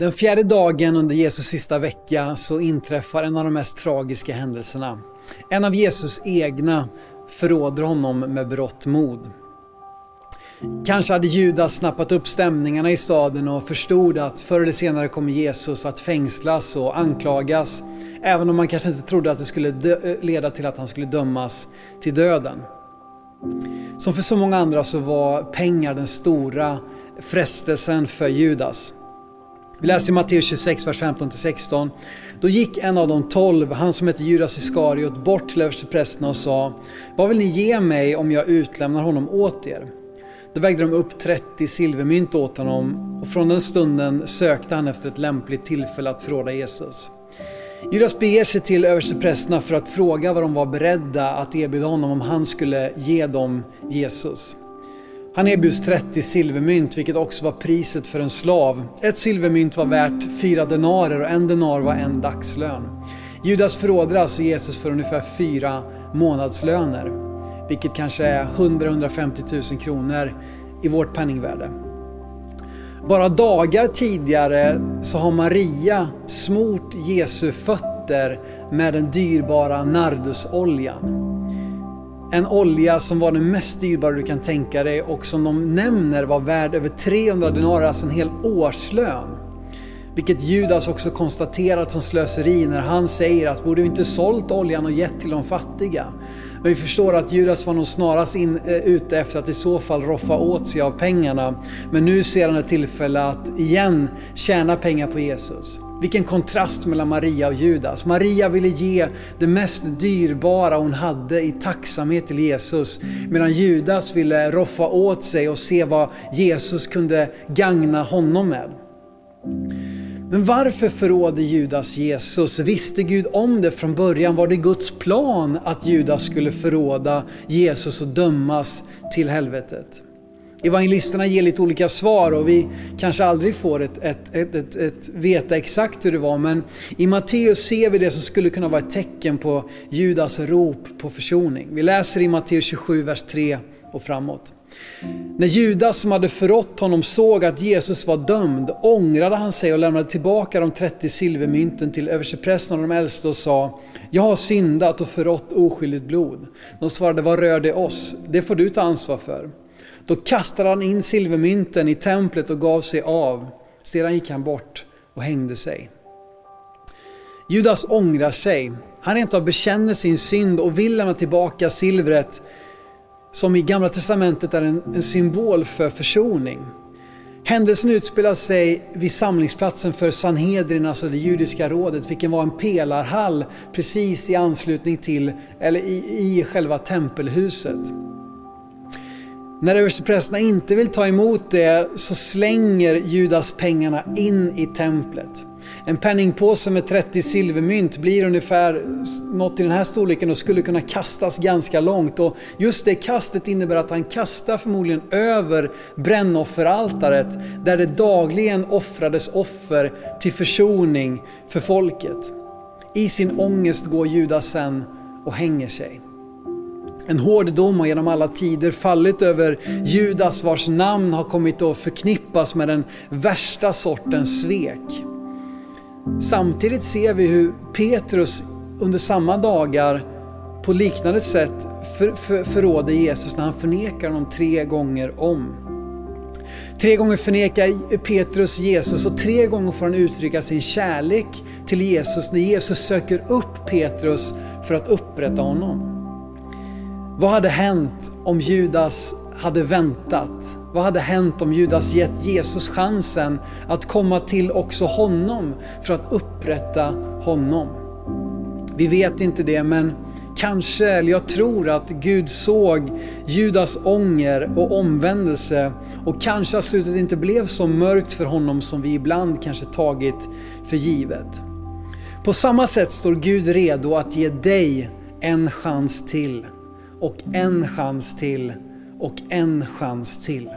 Den fjärde dagen under Jesus sista vecka så inträffar en av de mest tragiska händelserna. En av Jesus egna förråder honom med berått mod. Kanske hade Judas snappat upp stämningarna i staden och förstod att förr eller senare kommer Jesus att fängslas och anklagas. Även om man kanske inte trodde att det skulle leda till att han skulle dömas till döden. Som för så många andra så var pengar den stora frestelsen för Judas. Vi läser i Matteus 26, vers 15-16. Då gick en av de tolv, han som hette Judas Iskariot, bort till översteprästerna och sa Vad vill ni ge mig om jag utlämnar honom åt er? Då vägde de upp 30 silvermynt åt honom och från den stunden sökte han efter ett lämpligt tillfälle att förråda Jesus. Judas beger sig till översteprästerna för att fråga vad de var beredda att erbjuda honom om han skulle ge dem Jesus. Han erbjuds 30 silvermynt, vilket också var priset för en slav. Ett silvermynt var värt fyra denarer och en denar var en dagslön. Judas förråder alltså Jesus för ungefär fyra månadslöner, vilket kanske är 100-150 000 kronor i vårt penningvärde. Bara dagar tidigare så har Maria smort Jesu fötter med den dyrbara nardusoljan. En olja som var den mest dyrbara du kan tänka dig och som de nämner var värd över 300 denarer, alltså en hel årslön. Vilket Judas också konstaterat som slöseri när han säger att borde vi inte sålt oljan och gett till de fattiga? Men vi förstår att Judas var nog snarast in, eh, ute efter att i så fall roffa åt sig av pengarna. Men nu ser han ett tillfälle att igen tjäna pengar på Jesus. Vilken kontrast mellan Maria och Judas. Maria ville ge det mest dyrbara hon hade i tacksamhet till Jesus. Medan Judas ville roffa åt sig och se vad Jesus kunde gagna honom med. Men varför förrådde Judas Jesus? Visste Gud om det från början? Var det Guds plan att Judas skulle förråda Jesus och dömas till helvetet? Evangelisterna ger lite olika svar och vi kanske aldrig får ett, ett, ett, ett, ett veta exakt hur det var. Men i Matteus ser vi det som skulle kunna vara ett tecken på Judas rop på försoning. Vi läser i Matteus 27, vers 3 och framåt. När Judas som hade förrått honom såg att Jesus var dömd ångrade han sig och lämnade tillbaka de 30 silvermynten till översteprästen och de äldste och sa Jag har syndat och förrått oskyldigt blod. De svarade Vad rör det oss? Det får du ta ansvar för. Då kastade han in silvermynten i templet och gav sig av. Sedan gick han bort och hängde sig. Judas ångrar sig. Han rent av bekänner sin synd och vill lämna tillbaka silvret som i Gamla Testamentet är en, en symbol för försoning. Händelsen utspelar sig vid samlingsplatsen för Sanhedrin, alltså det judiska rådet, vilken var en pelarhall precis i anslutning till, eller i, i själva tempelhuset. När översteprästerna inte vill ta emot det så slänger Judas pengarna in i templet. En penningpåse med 30 silvermynt blir ungefär något i den här storleken och skulle kunna kastas ganska långt. Och just det kastet innebär att han kastar förmodligen över brännofferaltaret där det dagligen offrades offer till försoning för folket. I sin ångest går Judas sen och hänger sig. En hård dom har genom alla tider fallit över Judas vars namn har kommit att förknippas med den värsta sortens svek. Samtidigt ser vi hur Petrus under samma dagar på liknande sätt för, för, förråder Jesus när han förnekar honom tre gånger om. Tre gånger förnekar Petrus Jesus och tre gånger får han uttrycka sin kärlek till Jesus när Jesus söker upp Petrus för att upprätta honom. Vad hade hänt om Judas hade väntat? Vad hade hänt om Judas gett Jesus chansen att komma till också honom för att upprätta honom? Vi vet inte det, men kanske, eller jag tror att Gud såg Judas ånger och omvändelse och kanske att slutet inte blev så mörkt för honom som vi ibland kanske tagit för givet. På samma sätt står Gud redo att ge dig en chans till och en chans till och en chans till.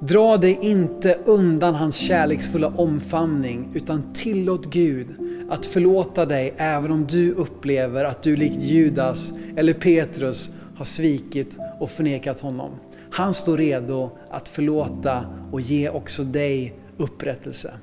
Dra dig inte undan hans kärleksfulla omfamning utan tillåt Gud att förlåta dig även om du upplever att du likt Judas eller Petrus har svikit och förnekat honom. Han står redo att förlåta och ge också dig upprättelse.